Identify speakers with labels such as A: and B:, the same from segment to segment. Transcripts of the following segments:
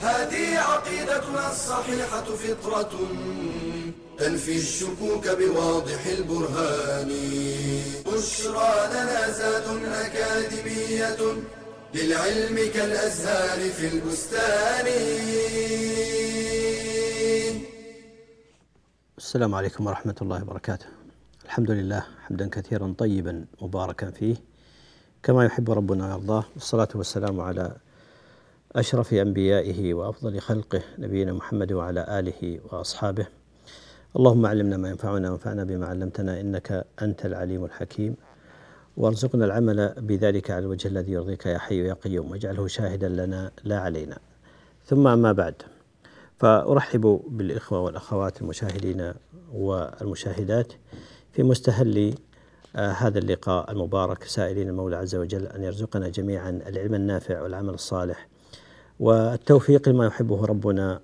A: هذه عقيدتنا الصحيحة فطرة تنفي الشكوك بواضح البرهان. بشرى لنا زاد أكاديمية للعلم كالأزهار في البستان.
B: السلام عليكم ورحمة الله وبركاته. الحمد لله حمدا كثيرا طيبا مباركا فيه. كما يحب ربنا ويرضاه والصلاة والسلام على أشرف أنبيائه وأفضل خلقه نبينا محمد وعلى آله وأصحابه. اللهم علمنا ما ينفعنا وانفعنا بما علمتنا إنك أنت العليم الحكيم وارزقنا العمل بذلك على الوجه الذي يرضيك يا حي يا قيوم واجعله شاهدا لنا لا علينا. ثم أما بعد فأرحب بالإخوة والأخوات المشاهدين والمشاهدات في مستهل آه، هذا اللقاء المبارك سائلين المولى عز وجل أن يرزقنا جميعا العلم النافع والعمل الصالح والتوفيق لما يحبه ربنا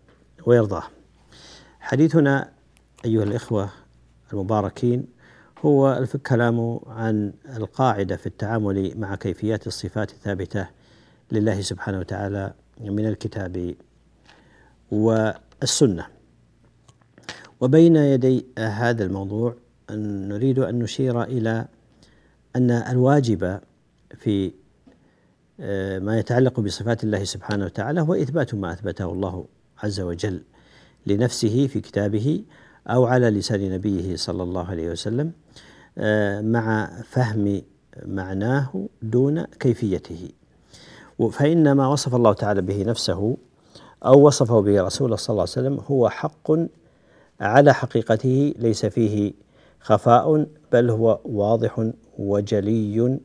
B: ويرضاه. حديثنا أيها الإخوة المباركين هو الكلام عن القاعدة في التعامل مع كيفيات الصفات الثابتة لله سبحانه وتعالى من الكتاب والسنة وبين يدي هذا الموضوع أن نريد أن نشير إلى أن الواجب في ما يتعلق بصفات الله سبحانه وتعالى هو إثبات ما أثبته الله عز وجل لنفسه في كتابه أو على لسان نبيه صلى الله عليه وسلم آه، مع فهم معناه دون كيفيته. فإن ما وصف الله تعالى به نفسه أو وصفه به رسوله صلى الله عليه وسلم هو حق على حقيقته ليس فيه خفاء بل هو واضح وجلي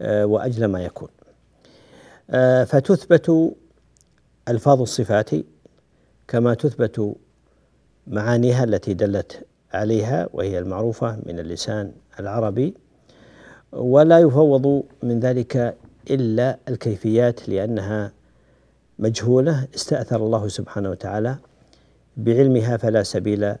B: آه، وأجل ما يكون. آه، فتثبت ألفاظ الصفات كما تثبت معانيها التي دلت عليها وهي المعروفة من اللسان العربي. ولا يفوض من ذلك إلا الكيفيات لأنها مجهولة. استأثر الله سبحانه وتعالى بعلمها فلا سبيل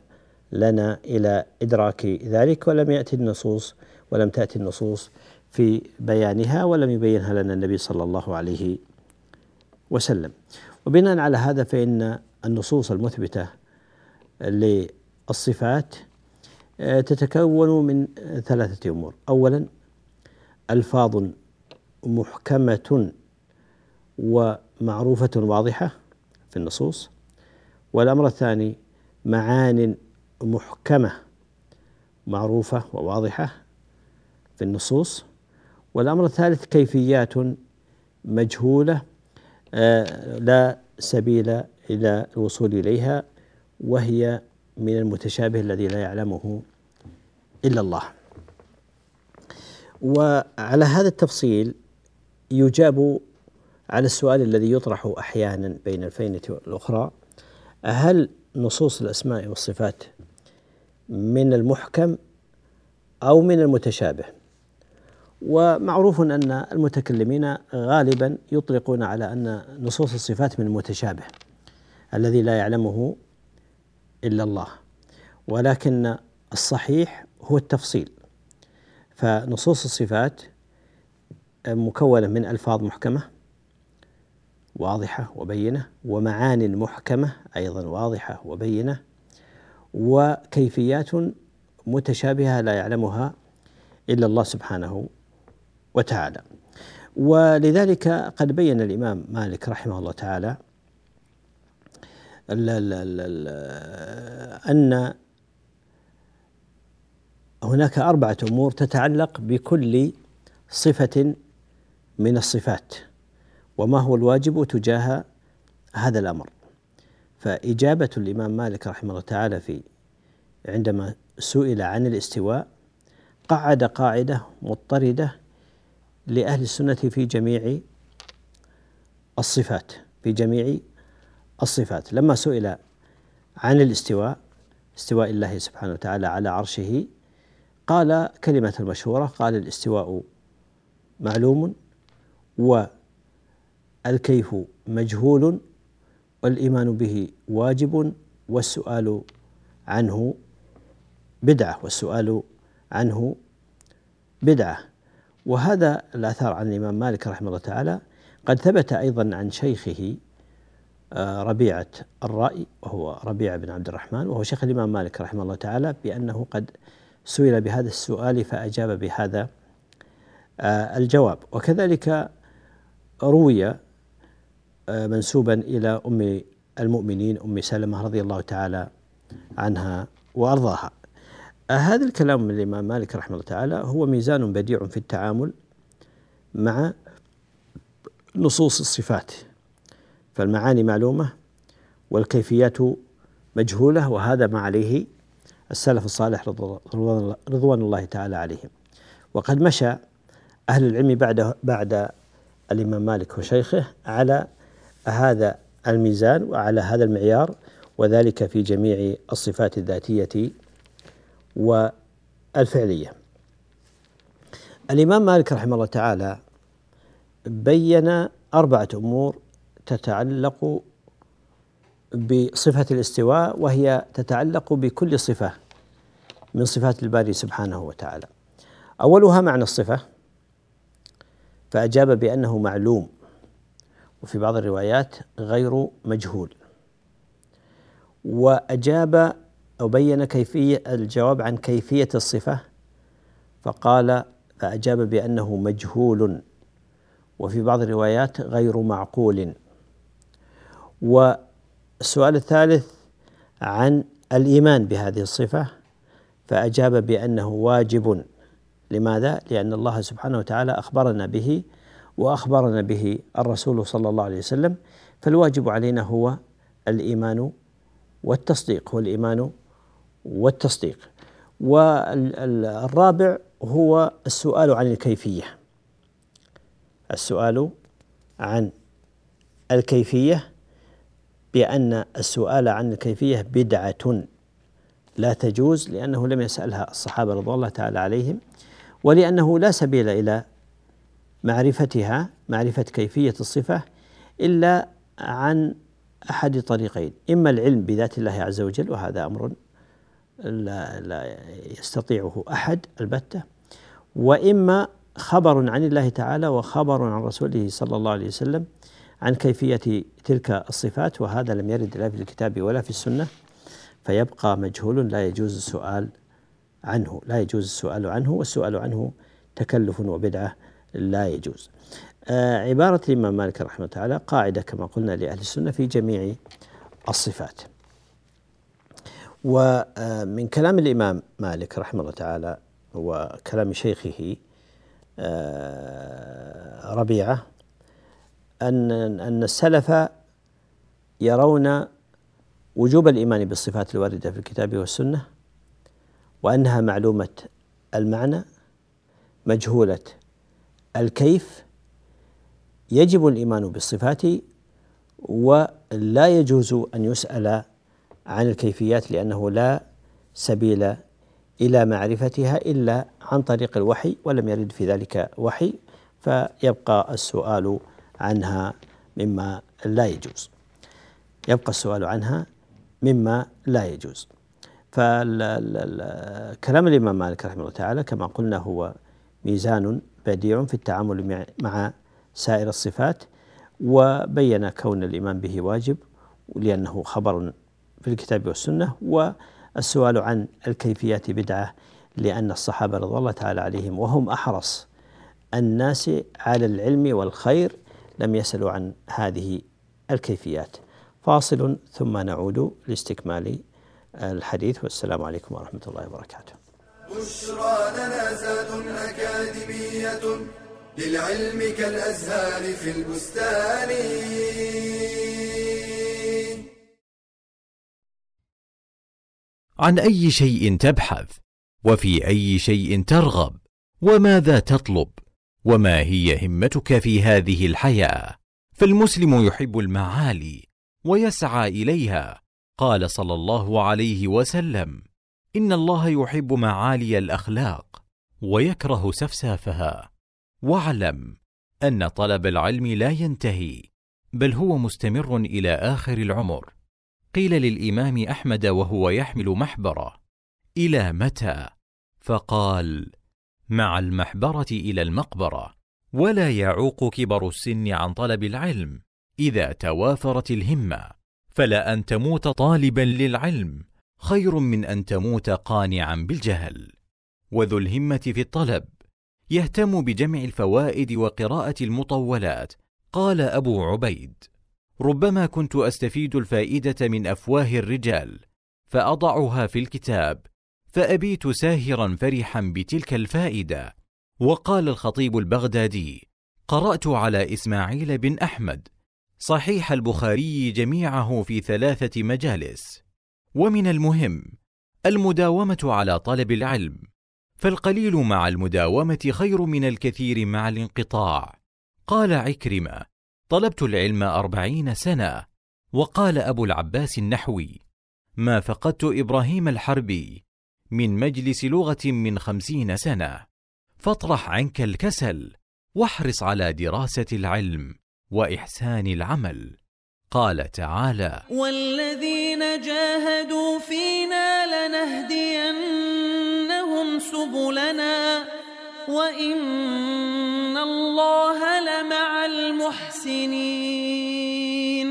B: لنا إلى إدراك ذلك ولم يأتي النصوص ولم تأتي النصوص في بيانها ولم يبينها لنا النبي صلى الله عليه وسلم. وبناء على هذا فإن النصوص المثبتة للصفات آه، تتكون من ثلاثة أمور. أولا ألفاظ محكمة ومعروفة واضحة في النصوص. والأمر الثاني معان محكمة معروفة وواضحة في النصوص. والأمر الثالث كيفيات مجهولة آه، لا سبيل إلى الوصول إليها وهي من المتشابه الذي لا يعلمه إلا الله. وعلى هذا التفصيل يجاب على السؤال الذي يطرح أحيانا بين الفينه والاخرى هل نصوص الأسماء والصفات من المحكم أو من المتشابه؟ ومعروف أن المتكلمين غالبا يطلقون على أن نصوص الصفات من المتشابه الذي لا يعلمه إلا الله. ولكن الصحيح هو التفصيل. فنصوص الصفات مكونة من ألفاظ محكمة واضحة وبينة ومعان محكمة أيضا واضحة وبينة وكيفيات متشابهة لا يعلمها إلا الله سبحانه وتعالى. ولذلك قد بين الإمام مالك رحمه الله تعالى أن هناك أربعة أمور تتعلق بكل صفة من الصفات وما هو الواجب تجاه هذا الأمر. فإجابة الإمام مالك رحمه الله تعالى في عندما سئل عن الاستواء قعد قاعدة مضطردة لأهل السنة في جميع الصفات في جميع الصفات. لما سئل عن الاستواء استواء الله سبحانه وتعالى على عرشه قال كلمة المشهورة قال الاستواء معلوم والكيف مجهول والإيمان به واجب والسؤال عنه بدعة والسؤال عنه بدعة. وهذا الآثار عن الإمام مالك رحمه الله تعالى قد ثبت أيضا عن شيخه آه، ربيعة الرأي وهو ربيعة بن عبد الرحمن وهو شيخ الإمام مالك رحمه الله تعالى بأنه قد سئل بهذا السؤال فأجاب بهذا آه، الجواب. وكذلك روي آه، منسوبا إلى أم المؤمنين أم سلمة رضي الله تعالى عنها وأرضاها. هذا الكلام من الإمام مالك رحمه الله تعالى هو ميزان بديع في التعامل مع نصوص الصفات فالمعاني معلومة والكيفيات مجهولة وهذا ما عليه السلف الصالح رضوان الله تعالى عليهم. وقد مشى أهل العلم بعد بعد الإمام مالك وشيخه على هذا الميزان وعلى هذا المعيار وذلك في جميع الصفات الذاتية والفعلية. الإمام مالك رحمه الله تعالى بين أربعة أمور تتعلق بصفة الاستواء وهي تتعلق بكل صفة من صفات الباري سبحانه وتعالى. أولها معنى الصفة فأجاب بأنه معلوم وفي بعض الروايات غير مجهول. وأجاب أو بين كيفية الجواب عن كيفية الصفة فقال فأجاب بأنه مجهول وفي بعض الروايات غير معقول والسؤال الثالث عن الإيمان بهذه الصفة فأجاب بأنه واجب لماذا؟ لأن الله سبحانه وتعالى أخبرنا به وأخبرنا به الرسول صلى الله عليه وسلم فالواجب علينا هو الإيمان والتصديق هو الإيمان والتصديق. والرابع هو السؤال عن الكيفية. السؤال عن الكيفية بأن السؤال عن الكيفية بدعة لا تجوز لأنه لم يسألها الصحابة رضي الله تعالى عليهم ولأنه لا سبيل إلى معرفتها معرفة كيفية الصفة إلا عن أحد طريقين إما العلم بذات الله عز وجل وهذا أمر لا, لا يستطيعه أحد البتة. وإما خبر عن الله تعالى وخبر عن رسوله صلى الله عليه وسلم عن كيفية تلك الصفات وهذا لم يرد لا في الكتاب ولا في السنة فيبقى مجهول لا يجوز السؤال عنه لا يجوز السؤال عنه والسؤال عنه تكلف وبدعة لا يجوز. آه عبارة الإمام مالك رحمه الله تعالى قاعدة كما قلنا لأهل السنة في جميع الصفات. ومن كلام الإمام مالك رحمه الله تعالى وكلام شيخه آه، ربيعة أن أن السلف يرون وجوب الإيمان بالصفات الواردة في الكتاب والسنة وأنها معلومة المعنى مجهولة الكيف يجب الإيمان بالصفات ولا يجوز أن يسأل عن الكيفيات لأنه لا سبيل إلى معرفتها إلا عن طريق الوحي ولم يرد في ذلك وحي فيبقى السؤال عنها مما لا يجوز. يبقى السؤال عنها مما لا يجوز. فكلام الإمام مالك رحمه الله تعالى كما قلنا هو ميزان بديع في التعامل مع سائر الصفات وبين كون الإيمان به واجب لأنه خبر في الكتاب والسنة والسؤال عن الكيفيات بدعة لأن الصحابة رضي الله تعالى عليهم وهم أحرص الناس على العلم والخير لم يسألوا عن هذه الكيفيات. فاصل ثم نعود لاستكمال الحديث والسلام عليكم ورحمة الله وبركاته.
A: بشرى لنا زاد أكاديمية للعلم كالأزهار في البستان.
C: عن أي شيء تبحث وفي أي شيء ترغب وماذا تطلب وما هي همتك في هذه الحياة. فالمسلم يحب المعالي ويسعى إليها. قال صلى الله عليه وسلم إن الله يحب معالي الأخلاق ويكره سفسافها. واعلم أن طلب العلم لا ينتهي بل هو مستمر إلى آخر العمر. قيل للإمام أحمد وهو يحمل محبره إلى متى؟ فقال مع المحبرة إلى المقبرة ولا يعوق كبر السن عن طلب العلم إذا توافرت الهمة فلا أن تموت طالبا للعلم خير من أن تموت قانعا بالجهل. وذو الهمة في الطلب يهتم بجمع الفوائد وقراءة المطولات قال أبو عبيد. ربما كنت أستفيد الفائدة من أفواه الرجال فأضعها في الكتاب فأبيت ساهرا فرحا بتلك الفائدة. وقال الخطيب البغدادي قرأت على إسماعيل بن أحمد صحيح البخاري جميعه في ثلاثة مجالس. ومن المهم المداومة على طلب العلم فالقليل مع المداومة خير من الكثير مع الانقطاع. قال عكرمة طلبت العلم أربعين سنة وقال أبو العباس النحوي ما فقدت إبراهيم الحربي من مجلس لغة من خمسين سنة فاطرح عنك الكسل واحرص على دراسة العلم وإحسان العمل. قال تعالى
D: والذين جاهدوا فينا لنهدينهم سبلنا وإن الله لمع المحسنين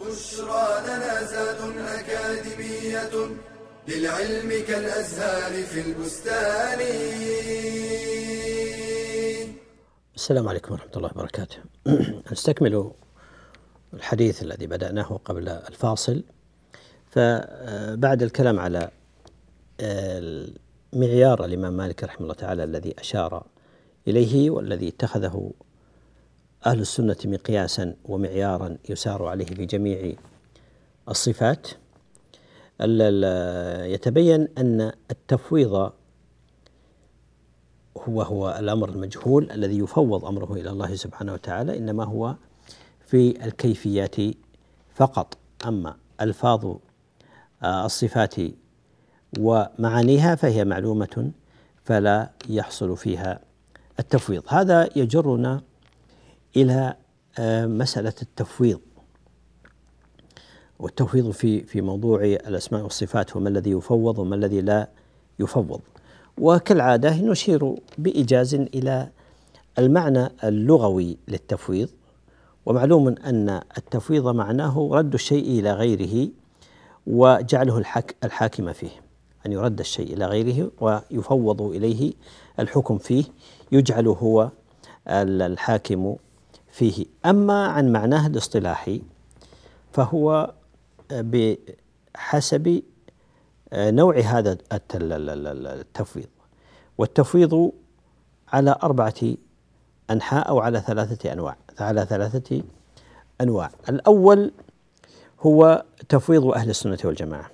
A: بشرى لنا زاد أكاديمية للعلم كالأزهار في البستان.
B: السلام عليكم ورحمة الله وبركاته. نستكمل الحديث الذي بدأناه قبل الفاصل. فبعد الكلام على معيار الإمام مالك رحمه الله تعالى الذي أشار إليه والذي اتخذه أهل السنة مقياسا ومعيارا يسار عليه في جميع الصفات. يتبين أن التفويض هو هو الأمر المجهول الذي يفوض أمره إلى الله سبحانه وتعالى إنما هو في الكيفيات فقط. أما ألفاظ آه، الصفات ومعانيها فهي معلومة فلا يحصل فيها التفويض. هذا يجرنا إلى آه، مسألة التفويض. والتفويض في في موضوع الأسماء والصفات وما الذي يفوض وما الذي لا يفوض. وكالعادة نشير بإيجاز إلى المعنى اللغوي للتفويض. ومعلوم أن التفويض معناه رد الشيء إلى غيره وجعله الحاكم فيه. أن يرد الشيء إلى غيره ويفوض إليه الحكم فيه يجعل هو الحاكم فيه. أما عن معناه الاصطلاحي فهو بحسب نوع هذا التفويض. والتفويض على أربعة أنحاء أو على ثلاثة أنواع على ثلاثة أنواع. الأول هو تفويض أهل السنة والجماعة.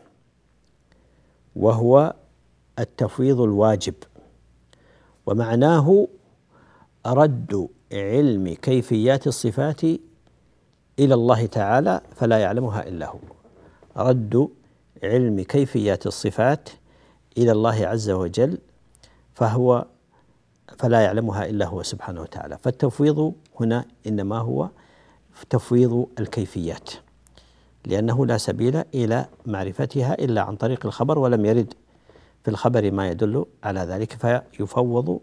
B: وهو التفويض الواجب. ومعناه رد علم كيفيات الصفات إلى الله تعالى فلا يعلمها إلا هو. رد علم كيفيات الصفات إلى الله عز وجل فهو فلا يعلمها إلا هو سبحانه وتعالى. فالتفويض هنا إنما هو تفويض الكيفيات. لأنه لا سبيل إلى معرفتها إلا عن طريق الخبر ولم يرد في الخبر ما يدل على ذلك فيفوض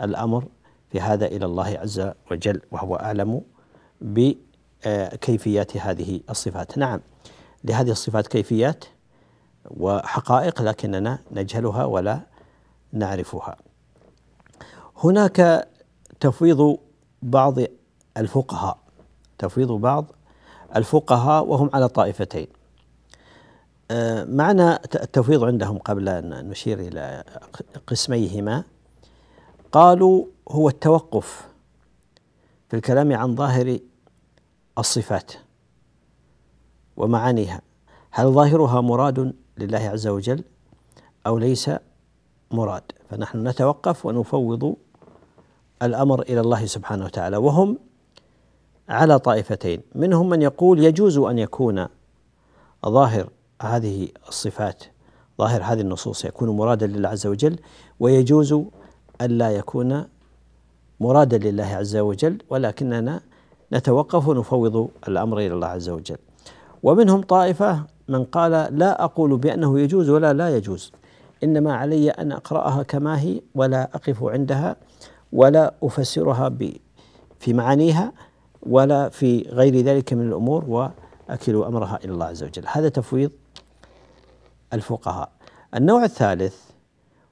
B: الأمر في هذا إلى الله عز وجل وهو أعلم بكيفيات هذه الصفات. نعم لهذه الصفات كيفيات وحقائق لكننا نجهلها ولا نعرفها. هناك تفويض بعض الفقهاء تفويض بعض الفقهاء وهم على طائفتين. آه، معنى التفويض عندهم قبل أن نشير إلى قسميهما. قالوا هو التوقف في الكلام عن ظاهر الصفات ومعانيها. هل ظاهرها مراد لله عز وجل أو ليس مراد؟ فنحن نتوقف ونفوض الأمر إلى الله سبحانه وتعالى. وهم على طائفتين منهم من يقول يجوز أن يكون ظاهر هذه الصفات ظاهر هذه النصوص يكون مرادا لله عز وجل ويجوز الا يكون مرادا لله عز وجل ولكننا نتوقف ونفوض الأمر إلى الله عز وجل. ومنهم طائفة من قال لا أقول بأنه يجوز ولا لا يجوز إنما علي أن أقرأها كما هي ولا أقف عندها ولا أفسرها في معانيها ولا في غير ذلك من الأمور واكل أمرها إلى الله عز وجل، هذا تفويض الفقهاء. النوع الثالث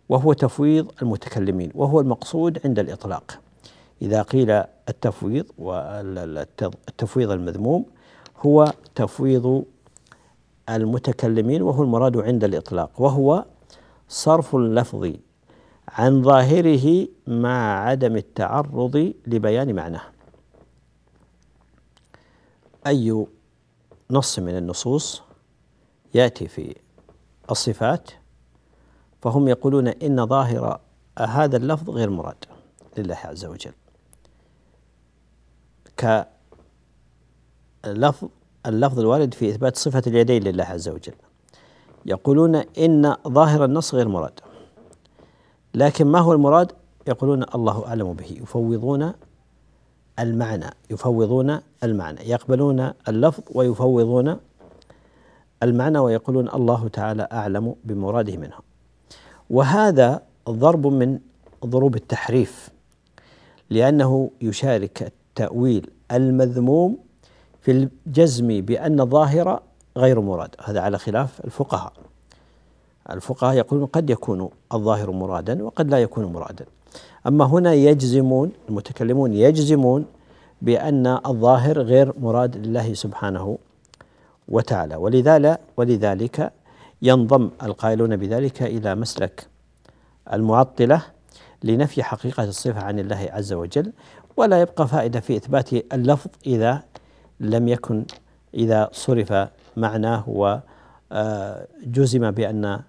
B: وهو تفويض المتكلمين وهو المقصود عند الإطلاق. إذا قيل التفويض والتفويض المذموم هو تفويض المتكلمين وهو المراد عند الإطلاق وهو صرف اللفظ عن ظاهره مع عدم التعرض لبيان معناه أي نص من النصوص يأتي في الصفات فهم يقولون إن ظاهر هذا اللفظ غير مراد لله عز وجل. كلفظ اللفظ الوارد في إثبات صفة اليدين لله عز وجل. يقولون إن ظاهر النص غير مراد لكن ما هو المراد؟ يقولون الله أعلم به يفوضون المعنى يفوضون المعنى يقبلون اللفظ ويفوضون المعنى ويقولون الله تعالى أعلم بمراده منه وهذا ضرب من ضروب التحريف لأنه يشارك التأويل المذموم في الجزم بأن الظاهر غير مراد. هذا على خلاف الفقهاء. الفقهاء يقولون قد يكون الظاهر مرادا وقد لا يكون مرادا. أما هنا يجزمون المتكلمون يجزمون بأن الظاهر غير مراد لله سبحانه وتعالى. ولذلك ولذلك ينضم القائلون بذلك إلى مسلك المعطلة لنفي حقيقة الصفة عن الله عز وجل. ولا يبقى فائدة في إثبات اللفظ إذا لم يكن إذا صرف معناه وجزم بأن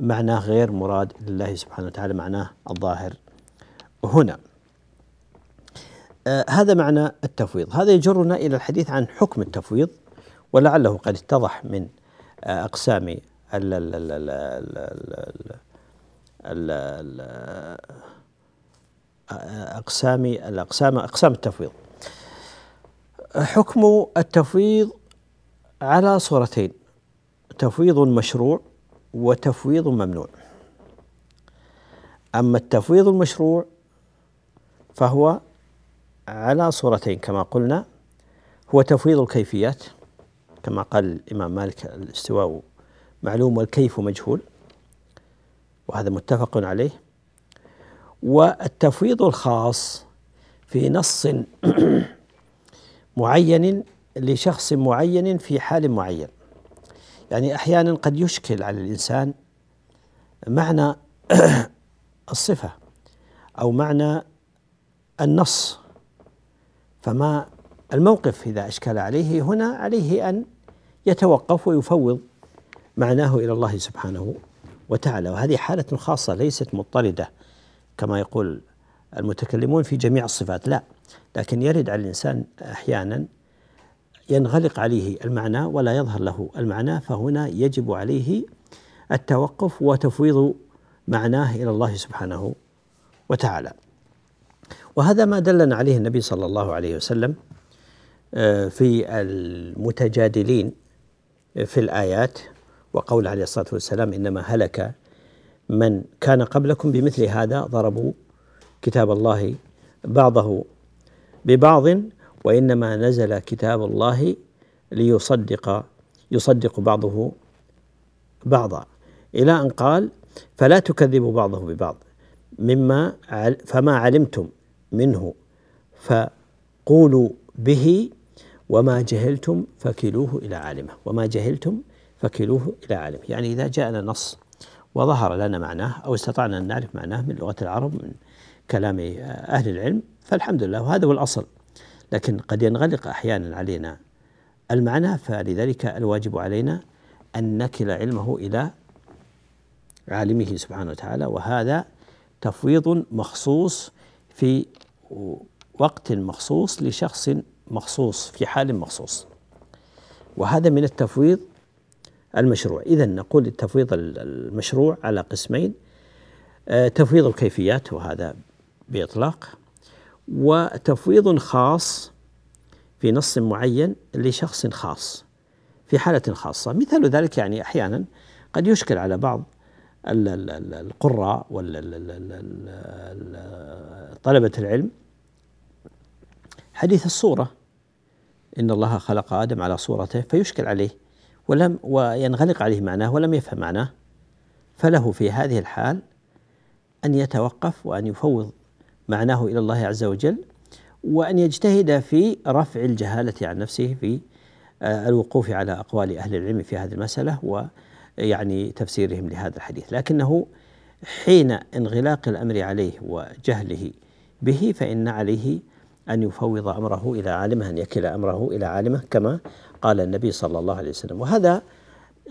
B: معناه غير مراد لله سبحانه وتعالى معناه الظاهر. هنا. آه هذا معنى التفويض. هذا يجرنا إلى الحديث عن حكم التفويض ولعله قد اتضح من آه أقسام ال ال ال ال ال ال أقسام الأقسام أقسام التفويض. حكم التفويض على صورتين تفويض مشروع وتفويض ممنوع. أما التفويض المشروع فهو على صورتين كما قلنا هو تفويض الكيفيات كما قال الإمام مالك الاستواء معلوم والكيف مجهول وهذا متفق عليه. والتفويض الخاص في نص معين لشخص معين في حال معين. يعني أحيانا قد يشكل على الإنسان معنى الصفة أو معنى النص. فما الموقف إذا أشكل عليه هنا عليه أن يتوقف ويفوض معناه إلى الله سبحانه وتعالى. وهذه حالة خاصة ليست مضطردة كما يقول المتكلمون في جميع الصفات. لا لكن يرد على الإنسان أحيانا ينغلق عليه المعنى ولا يظهر له المعنى فهنا يجب عليه التوقف وتفويض معناه إلى الله سبحانه وتعالى. وهذا ما دلنا عليه النبي صلى الله عليه وسلم آه، في المتجادلين في الآيات وقول عليه الصلاة والسلام إنما هلك من كان قبلكم بمثل هذا ضربوا كتاب الله بعضه ببعض وإنما نزل كتاب الله ليصدق يصدق بعضه بعضا. إلى أن قال فلا تكذبوا بعضه ببعض مما فما علمتم منه فقولوا به وما جهلتم فكلوه إلى عالمه وما جهلتم فكلوه إلى عالمه. يعني إذا جاءنا نص وظهر لنا معناه أو استطعنا أن نعرف معناه من لغة العرب من كلام أهل العلم فالحمد لله وهذا هو الأصل. لكن قد ينغلق أحيانا علينا المعنى فلذلك الواجب علينا أن نكل علمه إلى عالمه سبحانه وتعالى. وهذا تفويض مخصوص في وقت مخصوص لشخص مخصوص في حال مخصوص. وهذا من التفويض المشروع. إذا نقول التفويض المشروع على قسمين. آه، تفويض الكيفيات وهذا بإطلاق. وتفويض خاص في نص معين لشخص خاص في حالة خاصة. مثال ذلك يعني أحيانا قد يشكل على بعض القراء طلبة العلم. حديث الصورة. إن الله خلق آدم على صورته فيشكل عليه ولم وينغلق عليه معناه ولم يفهم معناه. فله في هذه الحال أن يتوقف وأن يفوض معناه إلى الله عز وجل وأن يجتهد في رفع الجهالة عن نفسه في آه، الوقوف على أقوال أهل العلم في هذه المسألة ويعني تفسيرهم لهذا الحديث. لكنه حين انغلاق الأمر عليه وجهله به فإن عليه أن يفوض أمره إلى عالمه أن يكل أمره إلى عالمه كما قال النبي صلى الله عليه وسلم. وهذا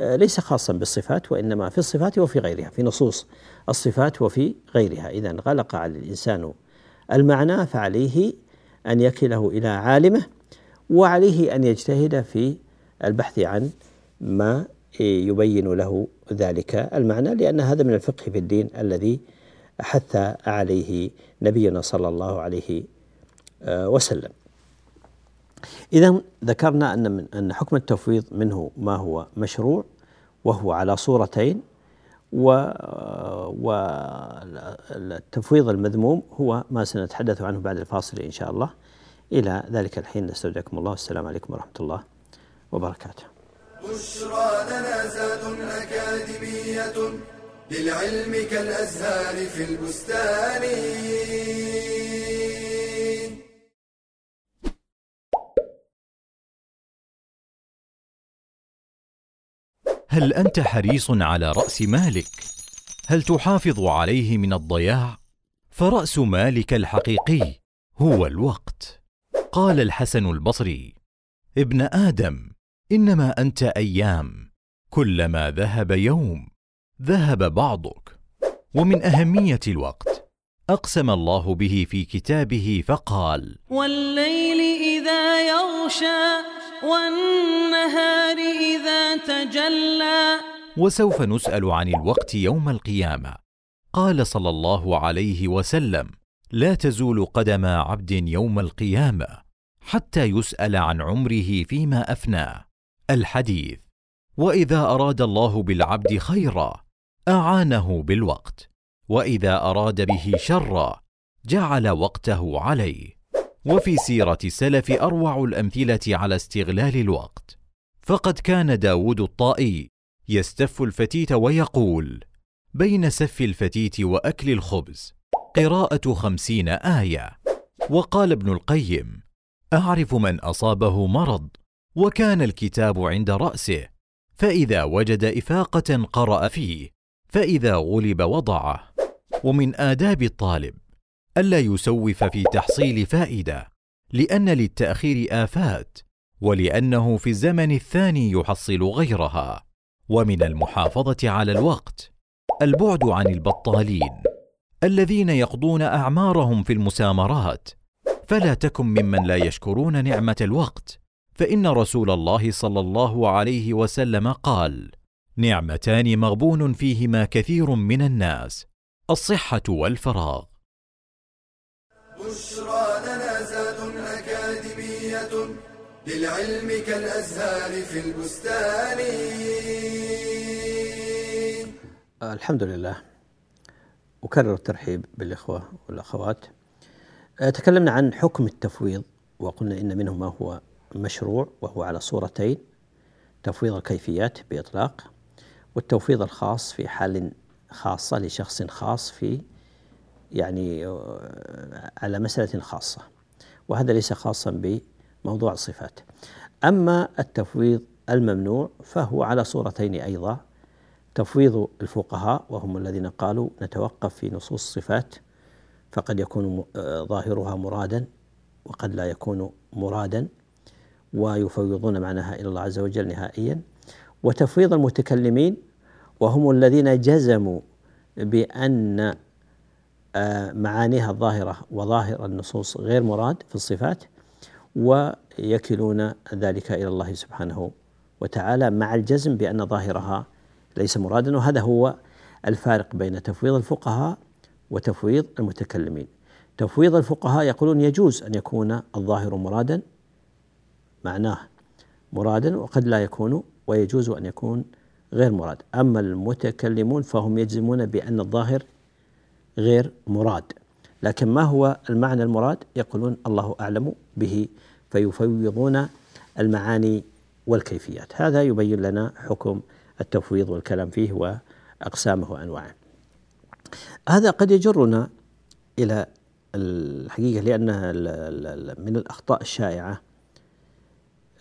B: آه، ليس خاصا بالصفات وإنما في الصفات وفي غيرها في نصوص الصفات وفي غيرها. إذا غلق على الإنسان المعنى فعليه أن يكله إلى عالمه وعليه أن يجتهد في البحث عن ما يبين له ذلك المعنى لأن هذا من الفقه في الدين الذي حث عليه نبينا صلى الله عليه آه، وسلم. إذا ذكرنا أن من أن حكم التفويض منه ما هو مشروع وهو على صورتين والتفويض المذموم هو ما سنتحدث عنه بعد الفاصل إن شاء الله. إلى ذلك الحين نستودعكم الله. والسلام عليكم ورحمة الله وبركاته.
A: بشرى لنا زاد أكاديمية للعلم كالأزهار في البستان.
C: هل أنت حريص على رأس مالك؟ هل تحافظ عليه من الضياع؟ فرأس مالك الحقيقي هو الوقت. قال الحسن البصري ابن آدم إنما أنت أيام كلما ذهب يوم ذهب بعضك. ومن أهمية الوقت أقسم الله به في كتابه فقال
D: والليل إذا يغشى والنهار إذا تجلى.
C: وسوف نسأل عن الوقت يوم القيامة. قال صلى الله عليه وسلم لا تزول قدم عبد يوم القيامة حتى يسأل عن عمره فيما أفناه. الحديث. وإذا أراد الله بالعبد خيرا أعانه بالوقت. وإذا أراد به شرا جعل وقته عليه. وفي سيرة السلف أروع الأمثلة على استغلال الوقت. فقد كان داود الطائي يستف الفتيت ويقول بين سف الفتيت وأكل الخبز قراءة خمسين آية. وقال ابن القيم أعرف من أصابه مرض وكان الكتاب عند رأسه فإذا وجد إفاقة قرأ فيه فإذا غلب وضعه. ومن آداب الطالب ألا يسوف في تحصيل فائدة لأن للتأخير آفات ولأنه في الزمن الثاني يحصل غيرها. ومن المحافظة على الوقت البعد عن البطالين الذين يقضون أعمارهم في المسامرات فلا تكن ممن لا يشكرون نعمة الوقت. فإن رسول الله صلى الله عليه وسلم قال نعمتان مغبون فيهما كثير من الناس الصحة والفراغ.
A: بشرى لنا زاد أكاديمية للعلم كالأزهار في البستان.
B: الحمد لله أكرر الترحيب بالإخوة والأخوات. تكلمنا عن حكم التفويض وقلنا إن منه ما هو مشروع وهو على صورتين تفويض الكيفيات بإطلاق والتوفيض الخاص في حال خاصة لشخص خاص في يعني آه، على مسألة خاصة. وهذا ليس خاصا بموضوع الصفات. أما التفويض الممنوع فهو على صورتين أيضا تفويض الفقهاء وهم الذين قالوا نتوقف في نصوص الصفات فقد يكون آه، ظاهرها مرادا وقد لا يكون مرادا. ويفوضون معناها إلى الله عز وجل نهائيا. وتفويض المتكلمين وهم الذين جزموا بأن معانيها الظاهرة وظاهر النصوص غير مراد في الصفات ويكلون ذلك إلى الله سبحانه وتعالى مع الجزم بأن ظاهرها ليس مرادا. وهذا هو الفارق بين تفويض الفقهاء وتفويض المتكلمين. تفويض الفقهاء يقولون يجوز أن يكون الظاهر مرادا معناه مرادا وقد لا يكون ويجوز أن يكون غير مراد. أما المتكلمون فهم يجزمون بأن الظاهر غير مراد. لكن ما هو المعنى المراد؟ يقولون الله أعلم به فيفوضون المعاني والكيفيات. هذا يبين لنا حكم التفويض والكلام فيه وأقسامه وأنواعه. هذا قد يجرنا إلى الحقيقة لأنها من الأخطاء الشائعة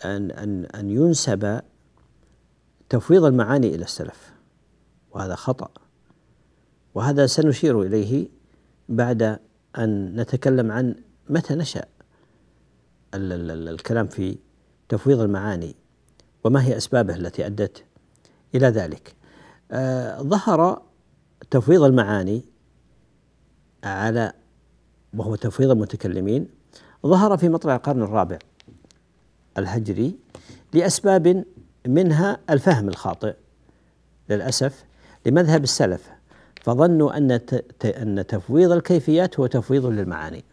B: أن أن أن ينسب تفويض المعاني إلى السلف وهذا خطأ. وهذا سنشير إليه بعد أن نتكلم عن متى نشأ الكلام في تفويض المعاني وما هي أسبابه التي أدت إلى ذلك. آه ظهر تفويض المعاني على وهو تفويض المتكلمين ظهر في مطلع القرن الرابع. الهجري لأسباب منها الفهم الخاطئ للأسف لمذهب السلف فظنوا أن أن تفويض الكيفيات هو تفويض للمعاني.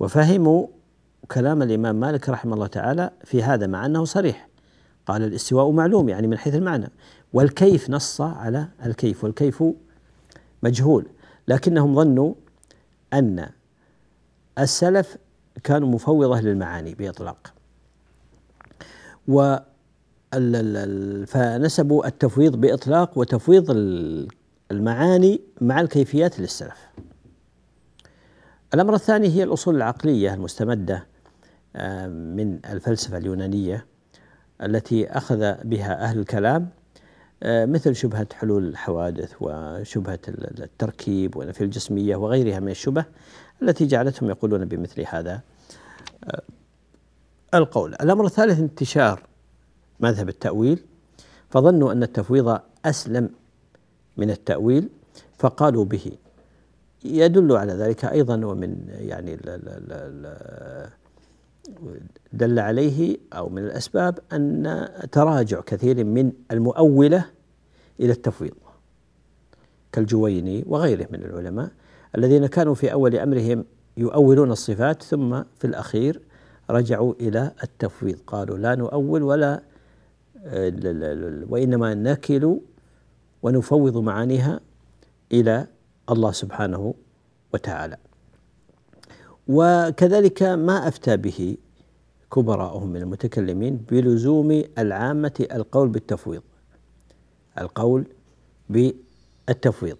B: وفهموا كلام الإمام مالك رحمه الله تعالى في هذا مع أنه صريح. قال الاستواء معلوم يعني من حيث المعنى والكيف نص على الكيف والكيف مجهول. لكنهم ظنوا أن السلف كانوا مفوضة للمعاني بإطلاق. و فنسبوا التفويض بإطلاق وتفويض المعاني مع الكيفيات للسلف. الأمر الثاني هي الأصول العقلية المستمدة آه، من الفلسفة اليونانية التي أخذ بها أهل الكلام آه، مثل شبهة حلول الحوادث وشبهة التركيب ونفي الجسمية وغيرها من الشبه التي جعلتهم يقولون بمثل هذا. آه، القول. الأمر الثالث انتشار مذهب التأويل فظنوا أن التفويض أسلم من التأويل فقالوا به. يدل على ذلك أيضا ومن يعني دل عليه أو من الأسباب أن تراجع كثير من المؤولة إلى التفويض كالجويني وغيره من العلماء الذين كانوا في أول أمرهم يؤولون الصفات ثم في الأخير رجعوا إلى التفويض. قالوا لا نؤول ولا وإنما نكل ونفوض معانيها إلى الله سبحانه وتعالى. وكذلك ما أفتى به كبراءهم من المتكلمين بلزوم العامة القول بالتفويض القول بالتفويض.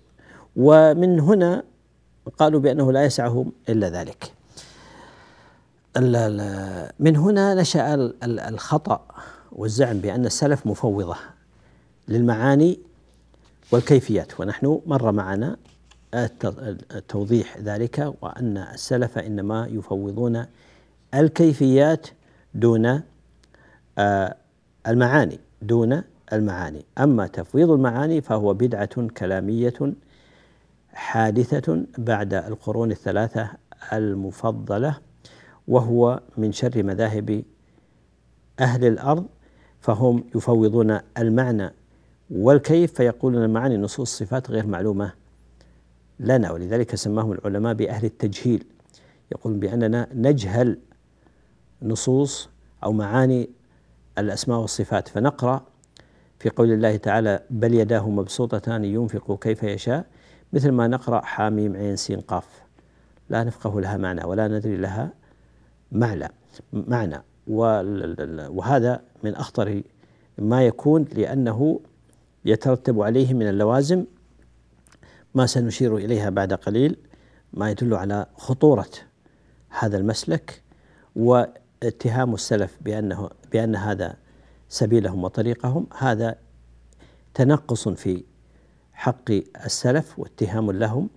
B: ومن هنا قالوا بأنه لا يسعهم إلا ذلك. من هنا نشأ الخطأ والزعم بأن السلف مفوضة للمعاني والكيفيات ونحن مر معنا توضيح ذلك وأن السلف إنما يفوضون الكيفيات دون آه، المعاني دون المعاني. أما تفويض المعاني فهو بدعة كلامية حادثة بعد القرون الثلاثة المفضلة وهو من شر مذاهب أهل الأرض فهم يفوضون المعنى والكيف فيقولون المعاني نصوص الصفات غير معلومة لنا ولذلك سماهم العلماء بأهل التجهيل. يقولون بأننا نجهل نصوص أو معاني الأسماء والصفات. فنقرأ في قول الله تعالى بل يداه مبسوطتان ينفق كيف يشاء مثل ما نقرأ حاميم عين سين قاف لا نفقه لها معنى ولا ندري لها معنى معنى. وهذا من أخطر ما يكون لأنه يترتب عليه من اللوازم ما سنشير إليها بعد قليل ما يدل على خطورة هذا المسلك واتهام السلف بأنه بأن هذا سبيلهم وطريقهم. هذا تنقص في حق السلف واتهام لهم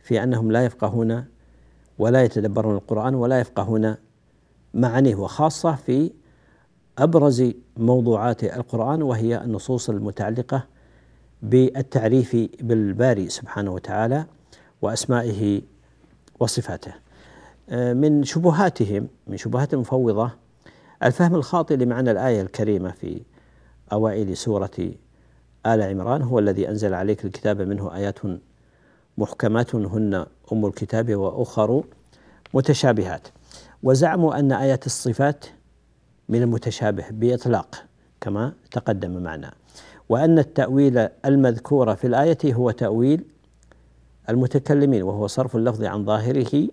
B: في أنهم لا يفقهون ولا يتدبرون القرآن ولا يفقهون معانيه وخاصة في أبرز موضوعات القرآن وهي النصوص المتعلقة بالتعريف بالباري سبحانه وتعالى وأسمائه وصفاته. من شبهاتهم من شبهات المفوضة الفهم الخاطئ لمعنى الآية الكريمة في أوائل سورة آل عمران هو الذي أنزل عليك الكتاب منه آيات محكمات هن أم الكتاب وأخر متشابهات. وزعموا أن آيات الصفات من المتشابه بإطلاق كما تقدم معنا. وأن التأويل المذكور في الآية هو تأويل المتكلمين وهو صرف اللفظ عن ظاهره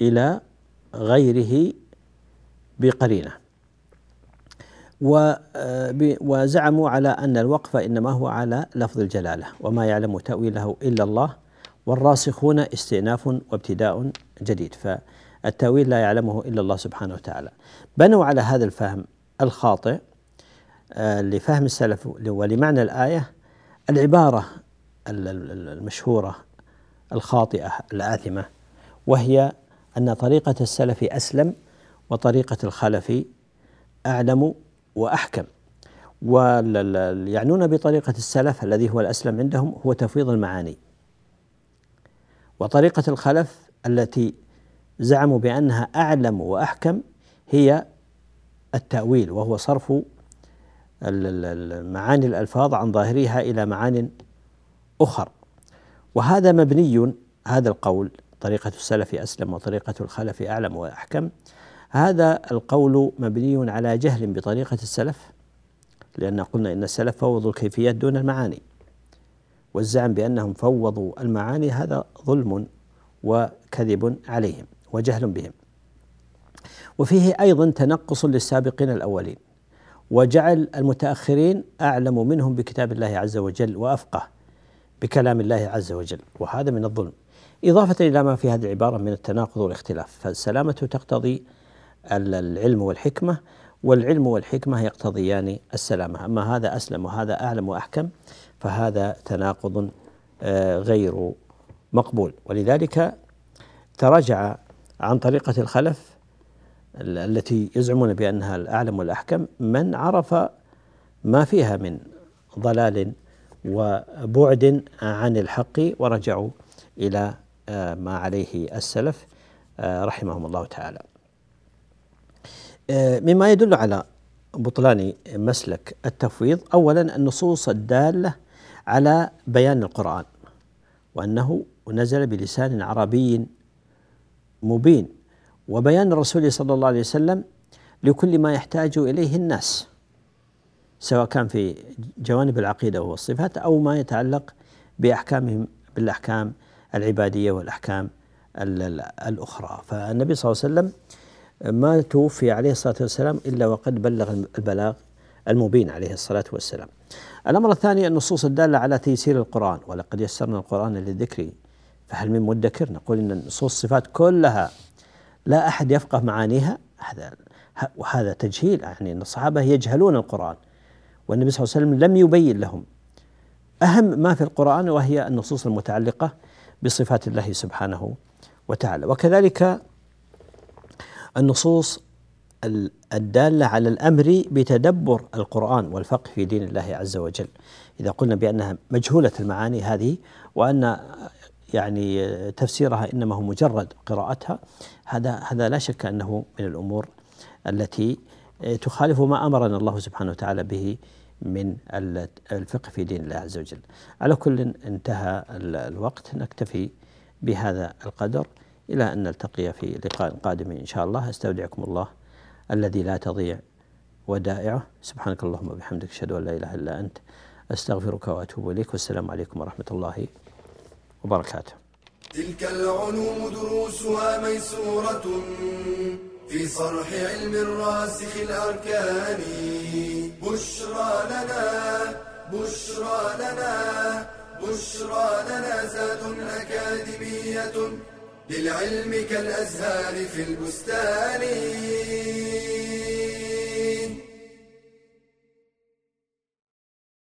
B: إلى غيره بقرينة. وزعموا على أن الوقف إنما هو على لفظ الجلالة وما يعلم تأويله إلا الله والراسخون استئناف وابتداء جديد. فالتأويل لا يعلمه إلا الله سبحانه وتعالى. بنوا على هذا الفهم الخاطئ آه، لفهم السلف ولمعنى الآية العبارة المشهورة الخاطئة الآثمة وهي أن طريقة السلف أسلم وطريقة الخلف أعلم وأحكم. ويعنون بطريقة السلف الذي هو الأسلم عندهم هو تفويض المعاني. وطريقة الخلف التي زعموا بأنها أعلم وأحكم هي التأويل وهو صرف معاني الألفاظ عن ظاهرها إلى معان أخر. وهذا مبني هذا القول طريقة السلف أسلم وطريقة الخلف أعلم وأحكم. هذا القول مبني على جهل بطريقة السلف لأن قلنا إن السلف فوضوا الكيفيات دون المعاني. والزعم بأنهم فوضوا المعاني هذا ظلم وكذب عليهم. وجهل بهم. وفيه أيضا تنقص للسابقين الأولين وجعل المتأخرين أعلم منهم بكتاب الله عز وجل وأفقه بكلام الله عز وجل وهذا من الظلم. إضافة إلى ما في هذه العبارة من التناقض والاختلاف فالسلامة تقتضي العلم والحكمة والعلم والحكمة يقتضيان السلامة. أما هذا أسلم وهذا أعلم وأحكم فهذا تناقض آه، غير مقبول. ولذلك تراجع عن طريقة الخلف التي يزعمون بأنها الأعلم والأحكم من عرف ما فيها من ضلال وبعد عن الحق ورجعوا إلى آه، ما عليه السلف آه، رحمهم الله تعالى. آه، مما يدل على بطلان مسلك التفويض اولا النصوص الدالة على بيان القرآن وأنه نزل بلسان عربي مبين وبيان الرسول صلى الله عليه وسلم لكل ما يحتاج إليه الناس سواء كان في جوانب العقيدة والصفات أو ما يتعلق بأحكامهم بالأحكام العبادية والأحكام الأخرى. فالنبي صلى الله عليه وسلم ما توفي عليه الصلاة والسلام إلا وقد بلغ البلاغ المبين عليه الصلاة والسلام. الأمر الثاني النصوص الدالة على تيسير القرآن ولقد يسرنا القرآن للذكر فهل من مدكر؟ نقول إن نصوص الصفات كلها لا أحد يفقه معانيها. هذا وهذا تجهيل يعني أن الصحابة يجهلون القرآن والنبي صلى الله عليه وسلم لم يبين لهم. أهم ما في القرآن وهي النصوص المتعلقة بصفات الله سبحانه وتعالى. وكذلك النصوص الدالة على الأمر بتدبر القرآن والفقه في دين الله عز وجل. إذا قلنا بأنها مجهولة المعاني هذه وأن يعني تفسيرها إنما هو مجرد قراءتها. هذا هذا لا شك أنه من الأمور التي تخالف ما أمرنا الله سبحانه وتعالى به من الفقه في دين الله عز وجل. على كل انتهى الوقت. نكتفي بهذا القدر. إلى أن نلتقي في لقاء قادم إن شاء الله. أستودعكم الله الذي لا تضيع ودائعه. سبحانك اللهم وبحمدك أشهد أن لا إله إلا أنت. أستغفرك وأتوب إليك. والسلام عليكم ورحمة الله وبركاته.
A: تلك العلوم دروسها ميسورة في صرح علم الراسخ الأركان. بشرى لنا بشرى لنا بشرى لنا زاد أكاديمية للعلم كالأزهار في البستان.